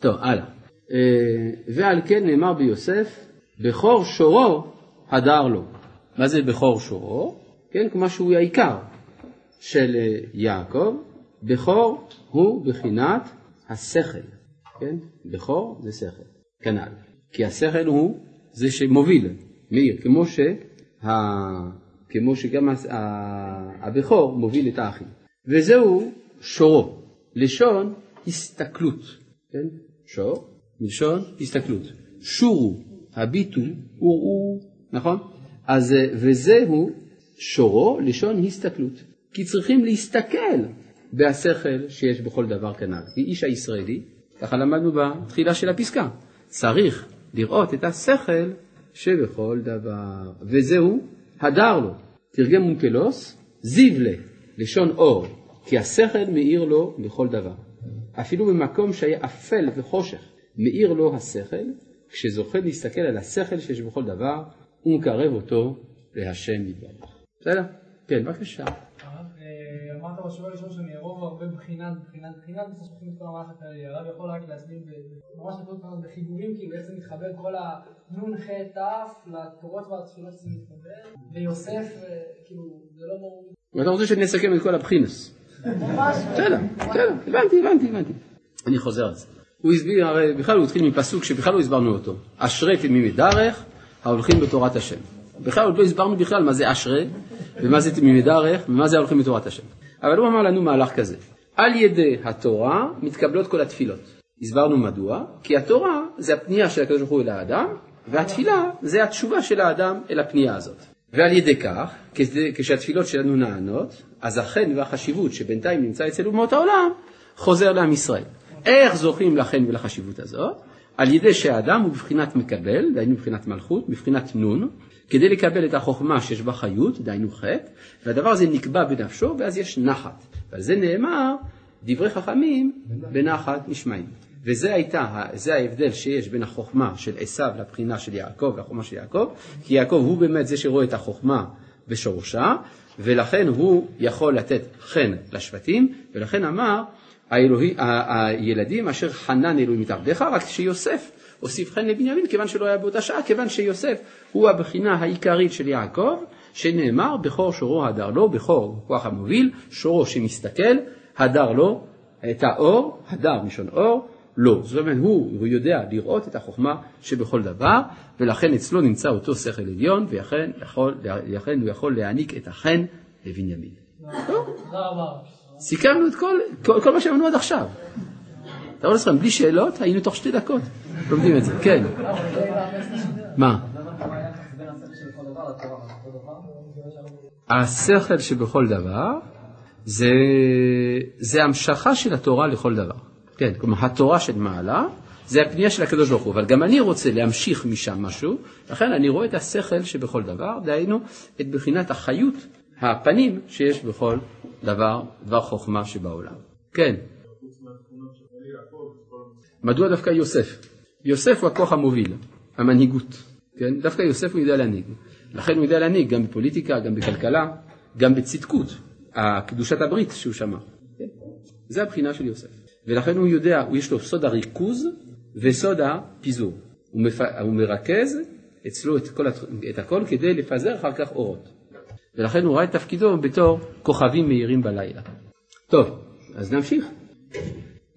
טוב, הלאה. אה, ועל כן נאמר ביוסף, בכור שורו הדר לו. מה זה בכור שורו? כן, כמו שהוא העיקר של אה, יעקב, בכור הוא בחינת השכל, כן? בכור זה שכל, כנ"ל. כי השכל הוא זה שמוביל, מאיר, כמו, שה... כמו שגם הבכור מוביל את האחים. וזהו שורו, לשון הסתכלות, כן? שור, מלשון הסתכלות. שורו, הביטו, וראו, נכון? אז וזהו שורו, לשון הסתכלות. כי צריכים להסתכל בהשכל שיש בכל דבר כנ"ל. כי איש הישראלי, ככה למדנו בתחילה של הפסקה, צריך לראות את השכל שבכל דבר. וזהו הדר לו, תרגם מונקלוס, זיו לה, לשון אור, כי השכל מאיר לו לכל דבר. אפילו במקום שהיה אפל וחושך, מאיר לו השכל, כשזוכה להסתכל על השכל שיש בכל דבר, ומקרב אותו להשם יתברך. בסדר? כן, בבקשה. אה, אמרת בשיעור הראשון שאני ארוב הרבה בחינת, בחינת, בחינת, בסוף שולחים את כל המהלך הכללי. הרב יכול רק להסביר ממש נקודות קטנות בחיבורים, כאילו איך זה מתחבר כל הנון ח' ת' לתורות והתפילות שזה מתחבר, ויוסף, אה, כאילו, זה לא ברור. ואתה רוצה שאני אסכם את כל הבחינס. ממש. בסדר, בסדר, הבנתי, הבנתי, הבנתי. אני חוזר על זה. הוא הסביר, הרי בכלל הוא התחיל מפסוק שבכלל לא הסברנו אותו. אשרי תמימי דרך ההולכים בתורת השם. בכלל עוד לא הסברנו בכלל מה זה אשרי, ומה זה תמימי דרך, ומה זה ההולכים בתורת השם. אבל הוא אמר לנו מהלך כזה, על ידי התורה מתקבלות כל התפילות. הסברנו מדוע, כי התורה זה הפנייה של הקדוש ברוך הוא אל האדם, והתפילה זה התשובה של האדם אל הפנייה הזאת. ועל ידי כך, כשהתפילות שלנו נענות, אז החן והחשיבות שבינתיים נמצא אצל אומות העולם, חוזר לעם ישראל. איך זוכים לחן ולחשיבות הזאת? על ידי שהאדם הוא בבחינת מקבל, דהיינו בבחינת מלכות, בבחינת נון, כדי לקבל את החוכמה שיש בה חיות, דהיינו חטא, והדבר הזה נקבע בנפשו, ואז יש נחת. ועל זה נאמר, דברי חכמים בנחת נשמעים. וזה הייתה, זה ההבדל שיש בין החוכמה של עשיו לבחינה של יעקב והחוכמה של יעקב, כי יעקב הוא באמת זה שרואה את החוכמה בשורשה, ולכן הוא יכול לתת חן לשבטים, ולכן אמר, האלוהי, הילדים אשר חנן אלוהים מתעבדיך, רק שיוסף הוסיף חן לבנימין, כיוון שלא היה באותה שעה, כיוון שיוסף הוא הבחינה העיקרית של יעקב, שנאמר בכור שורו הדר לו, בכור כוח המוביל, שורו שמסתכל, הדר לו, את האור, הדר מלשון אור, לא. זאת אומרת, הוא, הוא יודע לראות את החוכמה שבכל דבר, ולכן אצלו נמצא אותו שכל עליון, ולכן הוא יכול להעניק את החן לבנימין. סיכמנו את כל, כל, כל מה שאמרנו עד עכשיו. רואה לכם, בלי שאלות היינו תוך שתי דקות לומדים את זה, כן. מה? השכל שבכל דבר זה, זה המשכה של התורה לכל דבר. כן, כלומר התורה של מעלה זה הפנייה של הקדוש ברוך הוא, אבל גם אני רוצה להמשיך משם משהו, לכן אני רואה את השכל שבכל דבר, דהיינו את בחינת החיות, הפנים שיש בכל דבר, דבר חוכמה שבעולם. כן. מדוע דווקא יוסף? יוסף הוא הכוח המוביל, המנהיגות, כן? דווקא יוסף הוא יודע להנהיג. לכן הוא יודע להנהיג גם בפוליטיקה, גם בכלכלה, גם בצדקות, קדושת הברית שהוא שמע. כן? זה הבחינה של יוסף. ולכן הוא יודע, יש לו סוד הריכוז וסוד הפיזור. הוא, מפ... הוא מרכז אצלו את, כל, את הכל כדי לפזר אחר כך אורות. ולכן הוא ראה את תפקידו בתור כוכבים מאירים בלילה. טוב, אז נמשיך.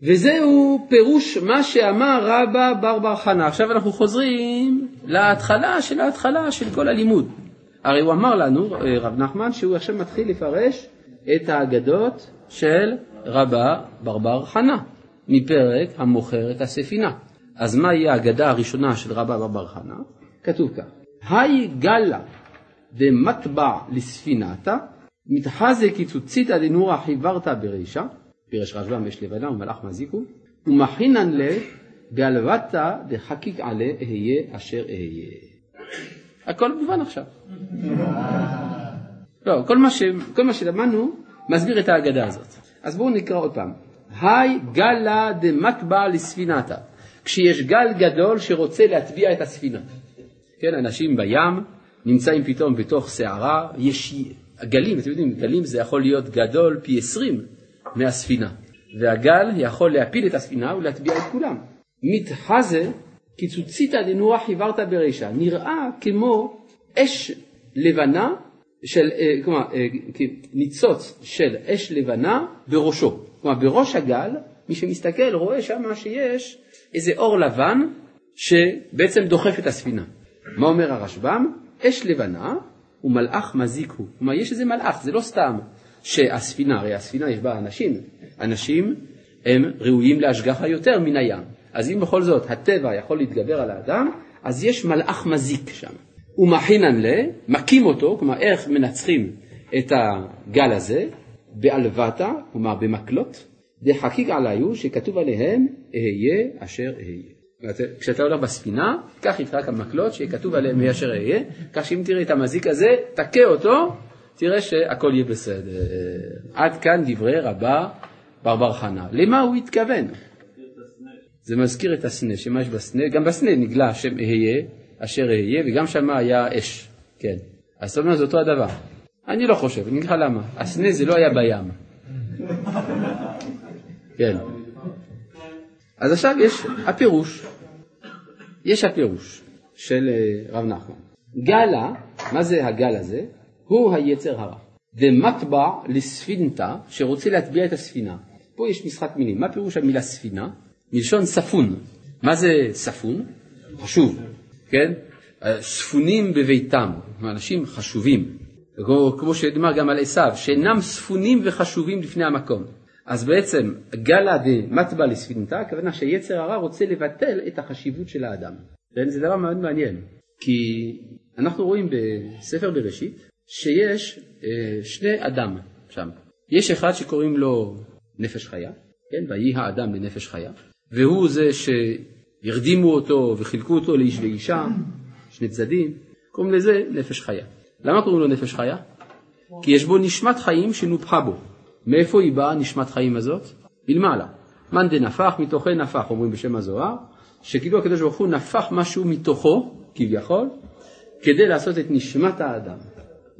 וזהו פירוש מה שאמר רבא בר בר חנה. עכשיו אנחנו חוזרים להתחלה של ההתחלה של כל הלימוד. הרי הוא אמר לנו, אה, רב נחמן, שהוא עכשיו מתחיל לפרש את האגדות של רבה בר בר חנה, מפרק המוכר את הספינה. אז מהי האגדה הראשונה של רבה בר בר חנה? כתוב כך: היי גלה דמטבע לספינתה, מתחזה קיצוציתא דנורא חיברתא ברישא, פירש רשב"ם יש לבנה ומלאך מזיקו, ומחינן ל בעלבתא דחקיק עלה אהיה אשר אהיה. הכל מובן עכשיו. לא, כל מה, ש, כל מה שלמדנו מסביר את ההגדה הזאת. אז בואו נקרא עוד פעם. היי גלה דמטבע לספינתה. כשיש גל גדול שרוצה להטביע את הספינה. כן, אנשים בים נמצאים פתאום בתוך סערה, יש גלים, אתם יודעים, גלים זה יכול להיות גדול פי עשרים מהספינה, והגל יכול להפיל את הספינה ולהטביע את כולם. מתחזה קיצוציתא דנוח חיברת ברישה, נראה כמו אש לבנה, של, אה, כלומר אה, ניצוץ של אש לבנה בראשו. כלומר בראש הגל, מי שמסתכל רואה שם שיש איזה אור לבן שבעצם דוחף את הספינה. מה אומר הרשב"ם? אש לבנה ומלאך מזיק הוא. כלומר יש איזה מלאך, זה לא סתם שהספינה, הרי הספינה יש בה אנשים, אנשים הם ראויים להשגחה יותר מן הים. אז אם בכל זאת הטבע יכול להתגבר על האדם, אז יש מלאך מזיק שם. ומחינן לה, מכים אותו, כלומר איך מנצחים את הגל הזה, בעלבתא, כלומר במקלות, דחקיק עליו שכתוב עליהם אהיה אשר אהיה. כשאתה הולך בספינה, קח איתך כמה מקלות שיהיה כתוב עליהם אהיה אשר אהיה, כך שאם תראה את המזיק הזה, תכה אותו, תראה שהכל יהיה בסדר. עד כאן דברי רבה בר בר חנה. למה הוא התכוון? זה מזכיר את הסנה, שמה יש בסנה? גם בסנה נגלה השם אהיה, אשר אהיה, וגם שם היה אש, כן. אז זאת אומרת זה אותו הדבר. אני לא חושב, אני אגיד לך למה. הסנה זה לא היה בים. כן. אז עכשיו יש הפירוש, יש הפירוש של אה, רב נחמן. גלה, מה זה הגל הזה? הוא היצר הרע. דמטבע לספינתא, שרוצה להטביע את הספינה. פה יש משחק מילים. מה פירוש המילה ספינה? מלשון ספון. מה זה ספון? חשוב, כן? ספונים בביתם, אנשים חשובים. כמו שנאמר גם על עשיו, שאינם ספונים וחשובים לפני המקום. אז בעצם גלה דמטבע לספינתה, הכוונה שיצר הרע רוצה לבטל את החשיבות של האדם. זה דבר מאוד מעניין, כי אנחנו רואים בספר בראשית שיש אה, שני אדם שם. יש אחד שקוראים לו נפש חיה, כן, ויהי האדם לנפש חיה, והוא זה שהרדימו אותו וחילקו אותו לאיש ואישה, שני צדדים, קוראים לזה נפש חיה. למה קוראים לו נפש חיה? כי יש בו נשמת חיים שנופחה בו. מאיפה היא באה נשמת חיים הזאת? מלמעלה. מאן דנפח מתוכי נפח, אומרים בשם הזוהר, שכאילו הקדוש ברוך הוא נפח משהו מתוכו, כביכול, כדי לעשות את נשמת האדם.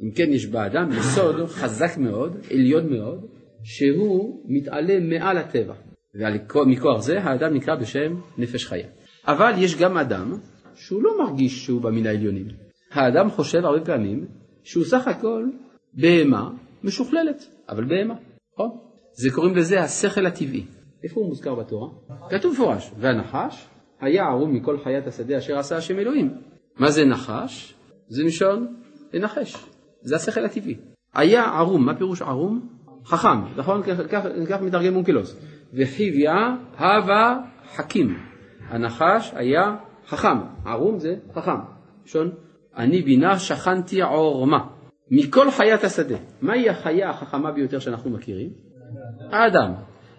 אם כן, יש באדם יסוד חזק מאוד, עליון מאוד, שהוא מתעלה מעל הטבע. ומכוח זה האדם נקרא בשם נפש חיה. אבל יש גם אדם שהוא לא מרגיש שהוא בא מן העליונים. האדם חושב הרבה פעמים שהוא סך הכל בהמה משוכללת, אבל בהמה, נכון? זה קוראים לזה השכל הטבעי. איפה הוא מוזכר בתורה? כתוב מפורש, והנחש היה ערום מכל חיית השדה אשר עשה השם אלוהים. מה זה נחש? זה מלשון לנחש, זה השכל הטבעי. היה ערום, מה פירוש ערום? חכם, נכון? כך, מתרגם אונקלוס. וחיביה הווה חכים. הנחש היה חכם, ערום זה חכם. לשון אני בינה שכנתי עורמה. מכל חיית השדה. מהי החיה החכמה ביותר שאנחנו מכירים? האדם.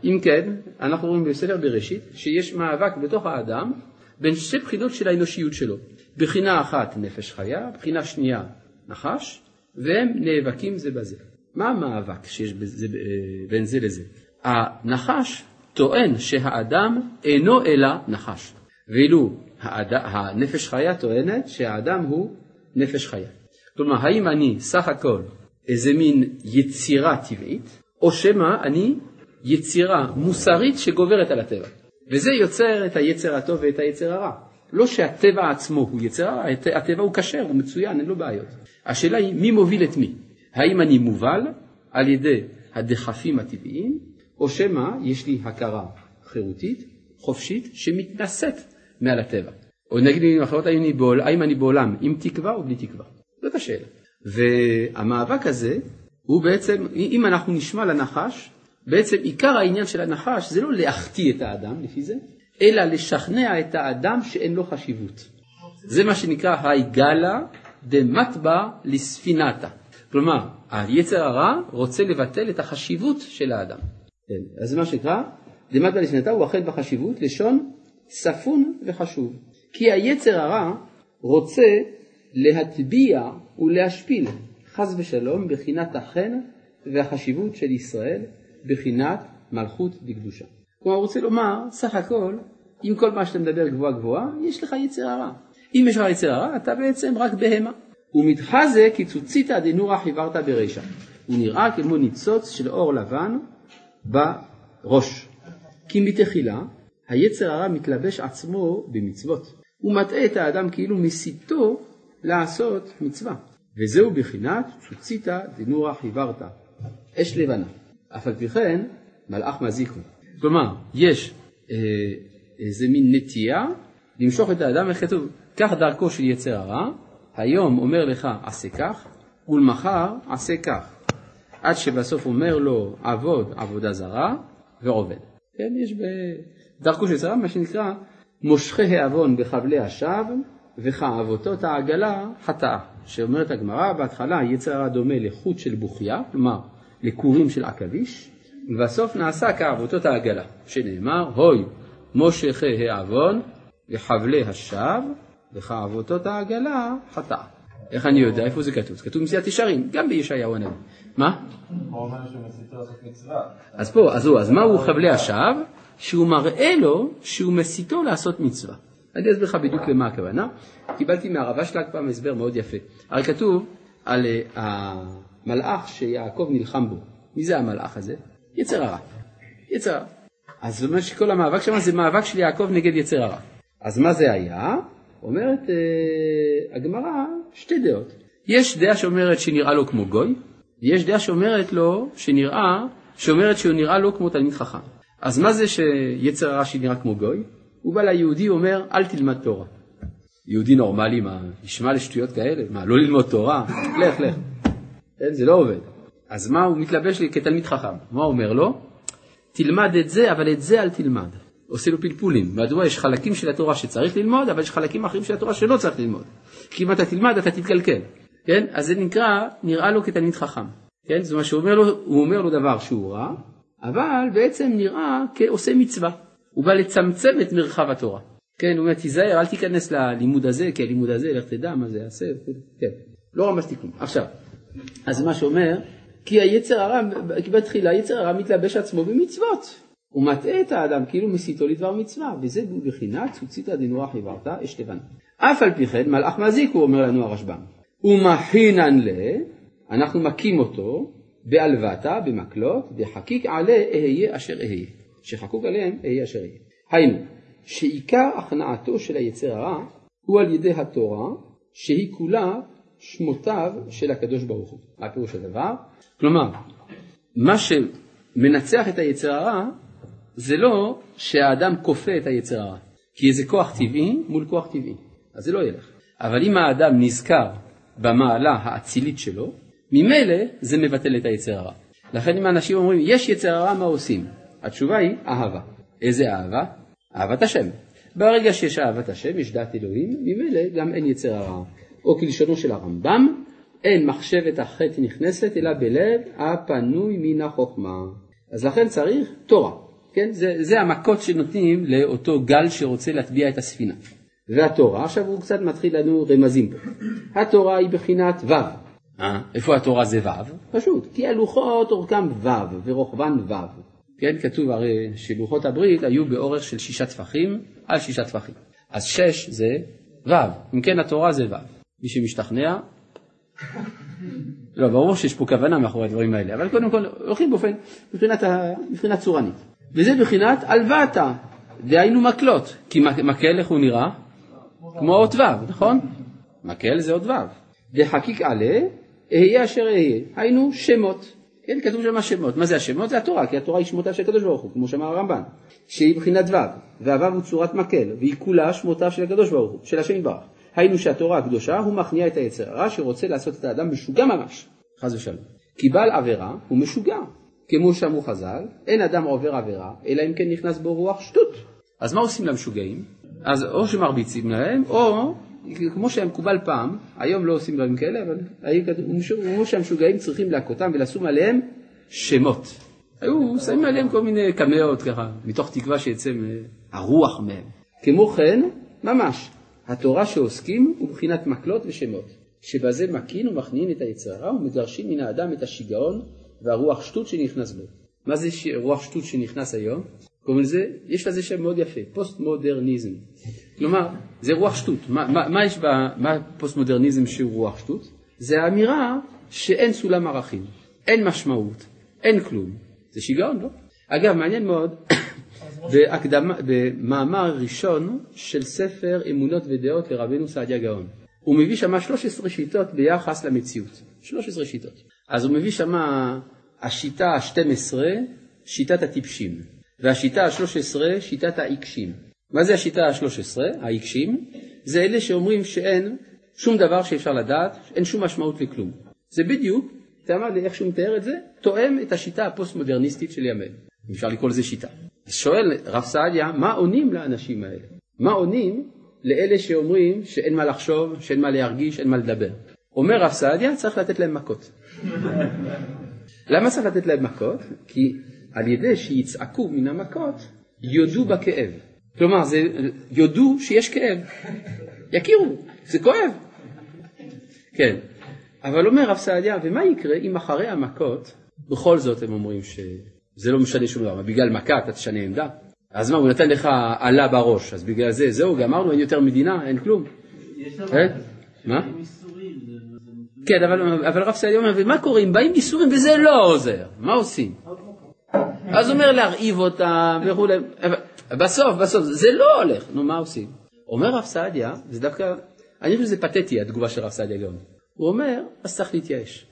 אם כן, אנחנו רואים בספר בראשית שיש מאבק בתוך האדם בין שתי בחינות של האנושיות שלו. בחינה אחת נפש חיה, בחינה שנייה נחש, והם נאבקים זה בזה. מה המאבק שיש בזה, בין זה לזה? הנחש טוען שהאדם אינו אלא נחש, ואילו. הנפש חיה טוענת שהאדם הוא נפש חיה. כלומר, האם אני סך הכל איזה מין יצירה טבעית, או שמא אני יצירה מוסרית שגוברת על הטבע. וזה יוצר את היצר הטוב ואת היצר הרע. לא שהטבע עצמו הוא יצר הרע, הטבע הוא כשר, הוא מצוין, אין לו בעיות. השאלה היא מי מוביל את מי. האם אני מובל על ידי הדחפים הטבעיים, או שמא יש לי הכרה חירותית, חופשית, שמתנשאת מעל הטבע. או נגיד במילים אחרות, האם אני, בעולם עם תקווה או בלי תקווה? זאת השאלה. והמאבק הזה הוא בעצם, אם אנחנו נשמע לנחש, בעצם עיקר העניין של הנחש זה לא להחטיא את האדם לפי זה, אלא לשכנע את האדם שאין לו חשיבות. זה מה שנקרא היגאלה דמטבע לספינתה. כלומר, היצר הרע רוצה לבטל את החשיבות של האדם. כן, אז זה מה שנקרא, דמטבע לספינתה הוא אכן בחשיבות, לשון ספון וחשוב, כי היצר הרע רוצה להטביע ולהשפיל, חס ושלום, בחינת החן והחשיבות של ישראל, בחינת מלכות בקדושה. כלומר, הוא רוצה לומר, סך הכל, עם כל מה שאתה מדבר גבוהה גבוהה, יש לך יצר הרע. אם יש לך יצר הרע, אתה בעצם רק בהמה. ומתחזה קיצוציתא דנורא חיוורת ברישא. הוא נראה כמו ניצוץ של אור לבן בראש. כי מתחילה היצר הרע מתלבש עצמו במצוות. הוא מטעה את האדם כאילו מסיתו לעשות מצווה. וזהו בחינת צוציתא דנורא חיוורת. אש לבנה. אף על פי כן מלאך מזיקו. כלומר, יש אה, איזה מין נטייה למשוך את האדם, איך כתוב, כך דרכו של יצר הרע, היום אומר לך עשה כך, ולמחר עשה כך. עד שבסוף אומר לו עבוד עבודה זרה ועובד. כן, יש בדרכו של יצר הרע מה שנקרא מושכי העוון בחבלי השווא וכאבותות העגלה חטאה. שאומרת הגמרא, בהתחלה יצר הרע דומה לחוט של בוכיה, כלומר לכורים של עכביש, ובסוף נעשה כאבותות העגלה, שנאמר, הוי מושכי העוון וחבלי השווא וכאבותות העגלה חטאה. איך אני יודע איפה זה כתוב? זה כתוב במסיעת ישרים, גם בישעיהו הנביא. מה? הוא אומר שהוא מסיתו לעשות מצווה. אז פה, אז הוא, אז מהו חבלי השווא? שהוא מראה לו שהוא מסיתו לעשות מצווה. אני אסביר לך בדיוק למה הכוונה. קיבלתי מהרבה שלג פעם הסבר מאוד יפה. הרי כתוב על uh, המלאך שיעקב נלחם בו. מי זה המלאך הזה? יצר הרע. יצר הרע. אז זאת אומרת שכל המאבק שם זה מאבק של יעקב נגד יצר הרע. אז מה זה היה? אומרת uh, הגמרא שתי דעות. יש דעה שאומרת שנראה לו כמו גוי, ויש דעה שאומרת לו שנראה, שאומרת שהוא נראה לו כמו תלמיד חכם. אז מה זה שיצר הרע שנראה כמו גוי? הוא בא ליהודי ואומר אל תלמד תורה. יהודי נורמלי, מה, ישמע לשטויות כאלה? מה, לא ללמוד תורה? לך, לך. כן, זה לא עובד. אז מה, הוא מתלבש לי כתלמיד חכם. מה הוא אומר לו? תלמד את זה, אבל את זה אל תלמד. עושה לו פלפולים. מדוע יש חלקים של התורה שצריך ללמוד, אבל יש חלקים אחרים של התורה שלא צריך ללמוד. כי אם אתה תלמד, אתה תתקלקל. כן? אז זה נקרא, נראה לו כתלמיד חכם. כן? זאת אומרת אומר הוא אומר לו דבר שהוא רע, אבל בעצם נראה כעושה מצווה. הוא בא לצמצם את מרחב התורה. כן, הוא אומר, תיזהר, אל תיכנס ללימוד הזה, כי הלימוד הזה, לך תדע מה זה יעשה, כן, לא רמזתי כלום. עכשיו, אז מה שאומר, כי היצר הרע, כי בתחילה היצר הרע מתלבש עצמו במצוות. הוא מטעה את האדם כאילו מסיתו לדבר מצווה, וזה בחינת צוציתא דנורא חיוורת אש לבנה. אף על פי כן מלאך מזיק, הוא אומר לנו הרשב"ם. ומחינן ל, אנחנו מכים אותו, בעלבתה, במקלות, דחקיק עלה אהיה אשר אהיה. שחקוק עליהם אהיה אשר אהיה. היינו, שעיקר הכנעתו של היצר הרע הוא על ידי התורה, שהיא כולה שמותיו של הקדוש ברוך הוא. מה פירוש הדבר? כלומר, מה שמנצח את היצר הרע זה לא שהאדם כופה את היצר הרע, כי איזה כוח טבעי מול כוח טבעי, אז זה לא ילך. אבל אם האדם נזכר במעלה האצילית שלו, ממילא זה מבטל את היצר הרע. לכן אם אנשים אומרים, יש יצר הרע, מה עושים? התשובה היא אהבה. איזה אהבה? אהבת השם. ברגע שיש אהבת השם, יש דעת אלוהים, ממילא גם אין יצר הרע. או כלשונו של הרמב"ם, אין מחשבת החטא נכנסת אלא בלב הפנוי מן החוכמה. אז לכן צריך תורה. כן? זה, זה המכות שנותנים לאותו גל שרוצה להטביע את הספינה. והתורה, עכשיו הוא קצת מתחיל לנו רמזים פה. התורה היא בחינת ו'. אה? איפה התורה זה ו'? פשוט, כי הלוחות אורכם ו' ורוחבן ו'. כן, כתוב הרי שלוחות הברית היו באורך של שישה טפחים על שישה טפחים. אז שש זה ו', אם כן התורה זה ו'. מי שמשתכנע, לא, ברור שיש פה כוונה מאחורי הדברים האלה, אבל קודם כל הולכים באופן, מבחינת, מבחינת צורנית. וזה מבחינת הלוותה, דהיינו מקלות, כי מקל איך הוא נראה? כמו אות ו', נכון? מקל זה אות ו'. דחקיק עלה, אהיה אשר אהיה, היינו שמות. כן, כתוב שם השמות. מה זה השמות? זה התורה, כי התורה היא שמותיו של הקדוש ברוך הוא, כמו שאמר הרמב"ן, שהיא מבחינת ו', והו' הוא צורת מקל, והיא כולה שמותיו של הקדוש ברוך הוא, של השם יתברך. היינו שהתורה הקדושה הוא מכניע את היצר הרע שרוצה לעשות את האדם משוגע ממש, חס ושלום. כי בעל עבירה הוא משוגע, כמו שאמרו חז"ל, אין אדם עובר עבירה, אלא אם כן נכנס בו רוח שטות. אז מה עושים למשוגעים? אז או שמרביצים להם, או כמו שהיה מקובל פעם, היום לא עושים דברים כאלה, אבל כמו שהמשוגעים צריכים להכותם ולשום עליהם שמות. היו שמים עליהם כל מיני קמאות ככה, מתוך תקווה שיצא הרוח מהם. כמו כן, ממש, התורה שעוסקים הוא בחינת מקלות ושמות, שבזה מקין ומכנין את היצרה ומגרשים מן האדם את השיגעון והרוח שטות שנכנס בו. מה זה. רוח שטות שנכנס היום? קוראים לזה, יש לזה שם מאוד יפה, פוסט מודרניזם. כלומר, זה רוח שטות. מה, מה, מה יש ב... מה פוסט מודרניזם שהוא רוח שטות? זה האמירה שאין סולם ערכים, אין משמעות, אין כלום. זה שיגעון, לא? אגב, מעניין מאוד, בהקדמה, במאמר ראשון של ספר אמונות ודעות לרבנו סעדיה גאון. הוא מביא שם 13 שיטות ביחס למציאות. 13 שיטות. אז הוא מביא שם השיטה ה-12, שיטת הטיפשים, והשיטה ה-13, שיטת העיקשים. מה זה השיטה ה-13, העיקשים? זה אלה שאומרים שאין שום דבר שאפשר לדעת, אין שום משמעות לכלום. זה בדיוק, אתה אמר לי איך שהוא מתאר את זה, תואם את השיטה הפוסט-מודרניסטית של ימינו. אפשר לקרוא לזה שיטה. אז שואל רב סעדיה, מה עונים לאנשים האלה? מה עונים לאלה שאומרים שאין מה לחשוב, שאין מה להרגיש, אין מה לדבר? אומר רב סעדיה, צריך לתת להם מכות. למה צריך לתת להם מכות? כי על ידי שיצעקו מן המכות, יודו בכאב. כלומר, זה, יודו שיש כאב. יכירו, זה כואב. כן, אבל אומר רב סעדיה, ומה יקרה אם אחרי המכות, בכל זאת הם אומרים שזה לא משנה שום דבר, בגלל מכה אתה תשנה עמדה? אז מה, הוא נתן לך עלה בראש, אז בגלל זה, זהו, גמרנו, אין יותר מדינה, אין כלום. אה? מה? כן, אבל, אבל רב סעדיה אומר, ומה קורה אם באים ייסורים וזה לא עוזר? מה עושים? אז הוא אומר להרעיב אותם וכולי, בסוף, בסוף, זה לא הולך, נו מה עושים? אומר רב סעדיה, זה דווקא, אני חושב שזה פתטי התגובה של רב סעדיה גאון. הוא אומר, אז צריך להתייאש.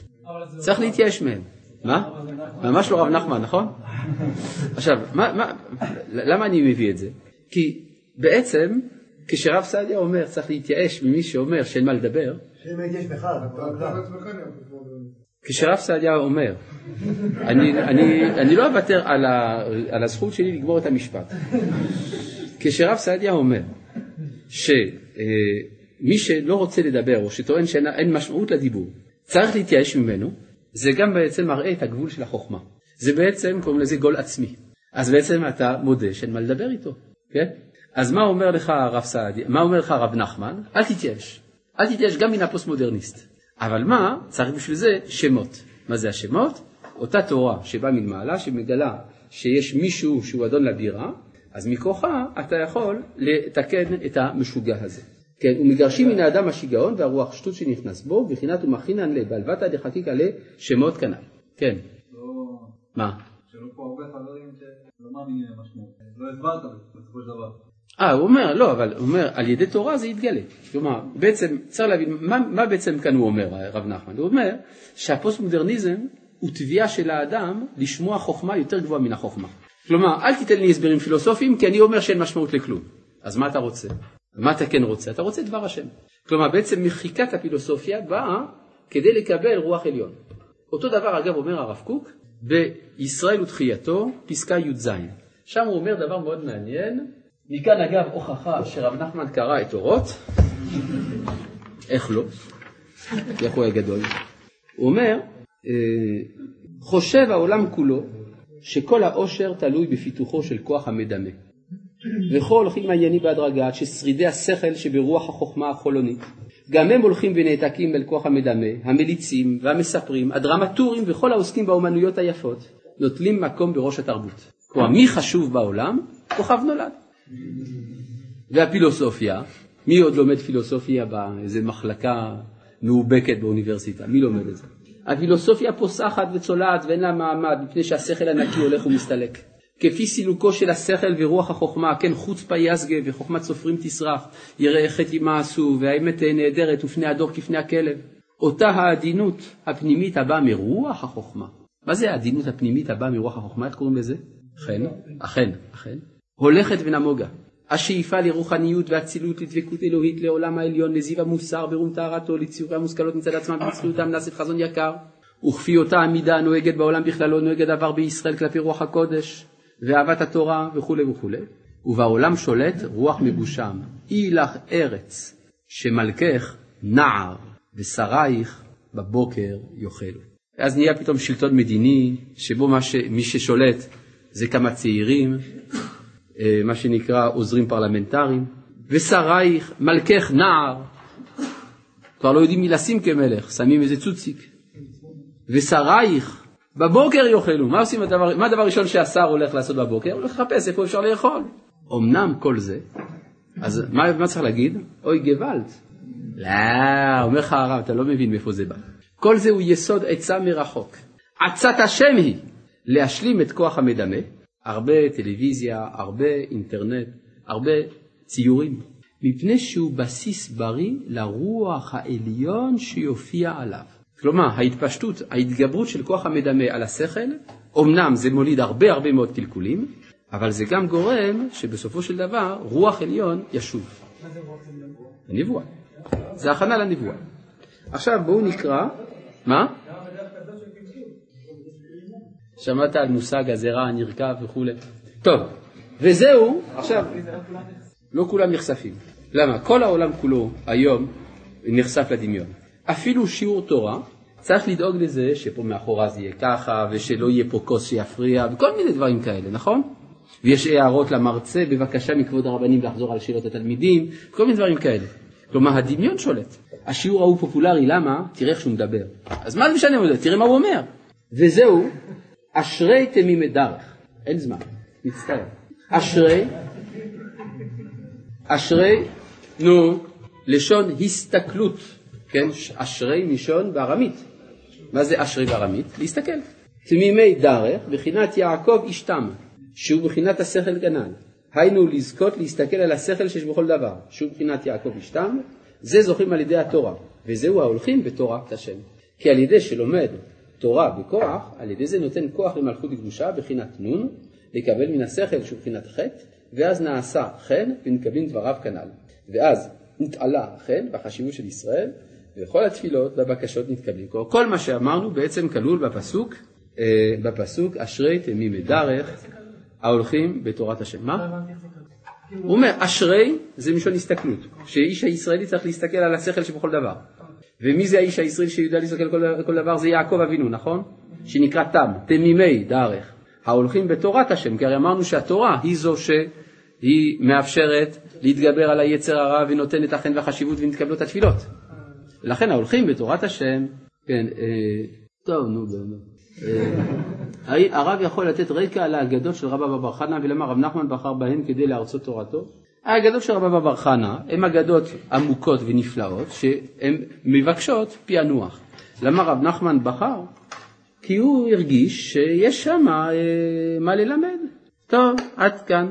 צריך להתייאש מהם. מה? ממש לא רב נחמן, נכון? עכשיו, מה, מה, למה אני מביא את זה? כי בעצם, כשרב סעדיה אומר צריך להתייאש ממי שאומר שאין מה לדבר, כשרב סעדיה אומר, אני, אני, אני לא אוותר על, על הזכות שלי לגמור את המשפט. כשרב סעדיה אומר שמי שלא רוצה לדבר או שטוען שאין משמעות לדיבור, צריך להתייאש ממנו, זה גם בעצם מראה את הגבול של החוכמה. זה בעצם, קוראים לזה גול עצמי. אז בעצם אתה מודה שאין מה לדבר איתו, כן? אז מה אומר לך הרב סעדיה, מה אומר לך הרב נחמן? אל תתייאש. אל תתייאש גם מן הפוסט-מודרניסט. אבל מה? צריך בשביל זה שמות. מה זה השמות? אותה תורה שבאה מלמעלה, שמגלה שיש מישהו שהוא אדון לבירה, אז מכוחה אתה יכול לתקן את המשוגע הזה. כן, ומגרשים מן האדם השיגעון והרוח שטות שנכנס בו, בחינת ומכינן לב, בעלבתא דחקיקא לשמות כנ"ל. כן. לא... מה? שאלו פה הרבה חברים שלא מאמינים למשמעות. לא הסברת בסופו של דבר. אה, הוא אומר, לא, אבל הוא אומר, על ידי תורה זה יתגלה. כלומר, בעצם, צריך להבין, מה, מה בעצם כאן הוא אומר, רב נחמן? הוא אומר שהפוסט-מודרניזם הוא תביעה של האדם לשמוע חוכמה יותר גבוהה מן החוכמה. כלומר, אל תיתן לי הסברים פילוסופיים, כי אני אומר שאין משמעות לכלום. אז מה אתה רוצה? מה אתה כן רוצה? אתה רוצה דבר השם. כלומר, בעצם מחיקת הפילוסופיה באה כדי לקבל רוח עליון. אותו דבר, אגב, אומר הרב קוק, בישראל ותחייתו, פסקה י"ז. שם הוא אומר דבר מאוד מעניין, מכאן אגב הוכחה שרב נחמן קרא את אורות, איך לא? איך הוא היה גדול? הוא אומר, אה, חושב העולם כולו שכל העושר תלוי בפיתוחו של כוח המדמה. וכל הולכים העניינים בהדרגה עד ששרידי השכל שברוח החוכמה החולונית, גם הם הולכים ונעתקים אל כוח המדמה, המליצים והמספרים, הדרמטורים וכל העוסקים באומנויות היפות, נוטלים מקום בראש התרבות. כלומר, מי חשוב בעולם? כוכב נולד. והפילוסופיה, מי עוד לומד פילוסופיה באיזה מחלקה מאובקת באוניברסיטה? מי לומד את זה? הפילוסופיה פוסחת וצולעת ואין לה מעמד מפני שהשכל הנקי הולך ומסתלק. כפי סילוקו של השכל ורוח החוכמה, כן חוצפה יסגה וחוכמת סופרים תסרח, יראה חטא עשו והאמת נהדרת ופני הדור כפני הכלב. אותה העדינות הפנימית הבאה מרוח החוכמה. מה זה העדינות הפנימית הבאה מרוח החוכמה? איך קוראים לזה? אכן, אכן, אכן. הולכת ונמוגה. השאיפה לרוחניות ואצילות לדבקות אלוהית לעולם העליון, לזיו המוסר ברום טהרתו, לציורי המושכלות מצד עצמם בזכויותם נאסף חזון יקר, וכפי אותה המידה הנוהגת בעולם בכללו נוהגת עבר בישראל כלפי רוח הקודש, ואהבת התורה וכולי וכולי. ובעולם שולט רוח מבושם, אי לך ארץ, שמלכך נער, ושרייך בבוקר יאכלו. ואז נהיה פתאום שלטון מדיני, שבו ש... מי ששולט זה כמה צעירים, מה שנקרא עוזרים פרלמנטריים, ושרייך, מלכך נער, כבר לא יודעים מי לשים כמלך, שמים איזה צוציק. ושרייך, בבוקר יאכלו. מה עושים הדבר, מה הדבר הראשון שהשר הולך לעשות בבוקר? הוא הולך לחפש איפה אפשר לאכול. אמנם כל זה, אז מה, מה צריך להגיד? אוי גוואלד. לא, אומר לך הרב, אתה לא מבין מאיפה זה בא. כל זה הוא יסוד עצה מרחוק. עצת השם היא להשלים את כוח המדמה, הרבה טלוויזיה, הרבה אינטרנט, הרבה ציורים, מפני שהוא בסיס בריא לרוח העליון שיופיע עליו. כלומר, ההתפשטות, ההתגברות של כוח המדמה על השכל, אמנם זה מוליד הרבה הרבה מאוד קלקולים, אבל זה גם גורם שבסופו של דבר רוח עליון ישוב. מה זה רוח עליון? הנבואה. זה הכנה לנבואה. עכשיו בואו נקרא, מה? שמעת על מושג הזרע הנרקב וכולי. טוב, וזהו, עכשיו, לא כולם נחשפים. למה? כל העולם כולו היום נחשף לדמיון. אפילו שיעור תורה, צריך לדאוג לזה שפה מאחורה זה יהיה ככה, ושלא יהיה פה כוס שיפריע, וכל מיני דברים כאלה, נכון? ויש הערות למרצה, בבקשה מכבוד הרבנים לחזור על שאלות התלמידים, כל מיני דברים כאלה. כלומר, הדמיון שולט. השיעור ההוא פופולרי, למה? תראה איך שהוא מדבר. אז מה זה משנה, תראה מה הוא אומר. וזהו, אשרי תמימי דרך. אין זמן, מצטער. אשרי, אשרי, נו, לשון הסתכלות, כן? אשרי מלשון בארמית. מה זה אשרי בארמית? להסתכל. תמימי דרך, בחינת יעקב אשתם, שהוא בחינת השכל גנן. היינו לזכות להסתכל על השכל שיש בכל דבר, שהוא בחינת יעקב אשתם, זה זוכים על ידי התורה, וזהו ההולכים בתורת השם. כי על ידי שלומד תורה בכוח, על ידי זה נותן כוח למלכות קדושה בחינת נון, לקבל מן השכל שהוא בחינת חטא, ואז נעשה חן ונקבלים דבריו כנ"ל. ואז נתעלה חן בחשיבות של ישראל, וכל התפילות והבקשות נתקבלים. כל מה שאמרנו בעצם כלול בפסוק, אה, בפסוק אשרי תמימי דרך ההולכים בתורת השם. מה? הוא אומר, אשרי זה מלשון הסתכלות, שאיש הישראלי צריך להסתכל על השכל שבכל דבר. ומי זה האיש הישראלי שיודע להסתכל כל, כל דבר? זה יעקב אבינו, נכון? שנקרא תם, תמימי דרך, ההולכים בתורת השם, כי הרי אמרנו שהתורה היא זו שהיא מאפשרת להתגבר על היצר הרע ונותנת החן והחשיבות ונתקבלות התפילות. לכן ההולכים בתורת השם, כן, אה, טוב, נו באמת. אה, הרב יכול לתת רקע על האגדות של רבא בר חנא ולמה רב נחמן בחר בהן כדי להרצות תורתו? האגדות של רבא בר חנא הן אגדות עמוקות ונפלאות שהן מבקשות פענוח. למה רב נחמן בחר? כי הוא הרגיש שיש שם אה, מה ללמד. טוב, עד כאן.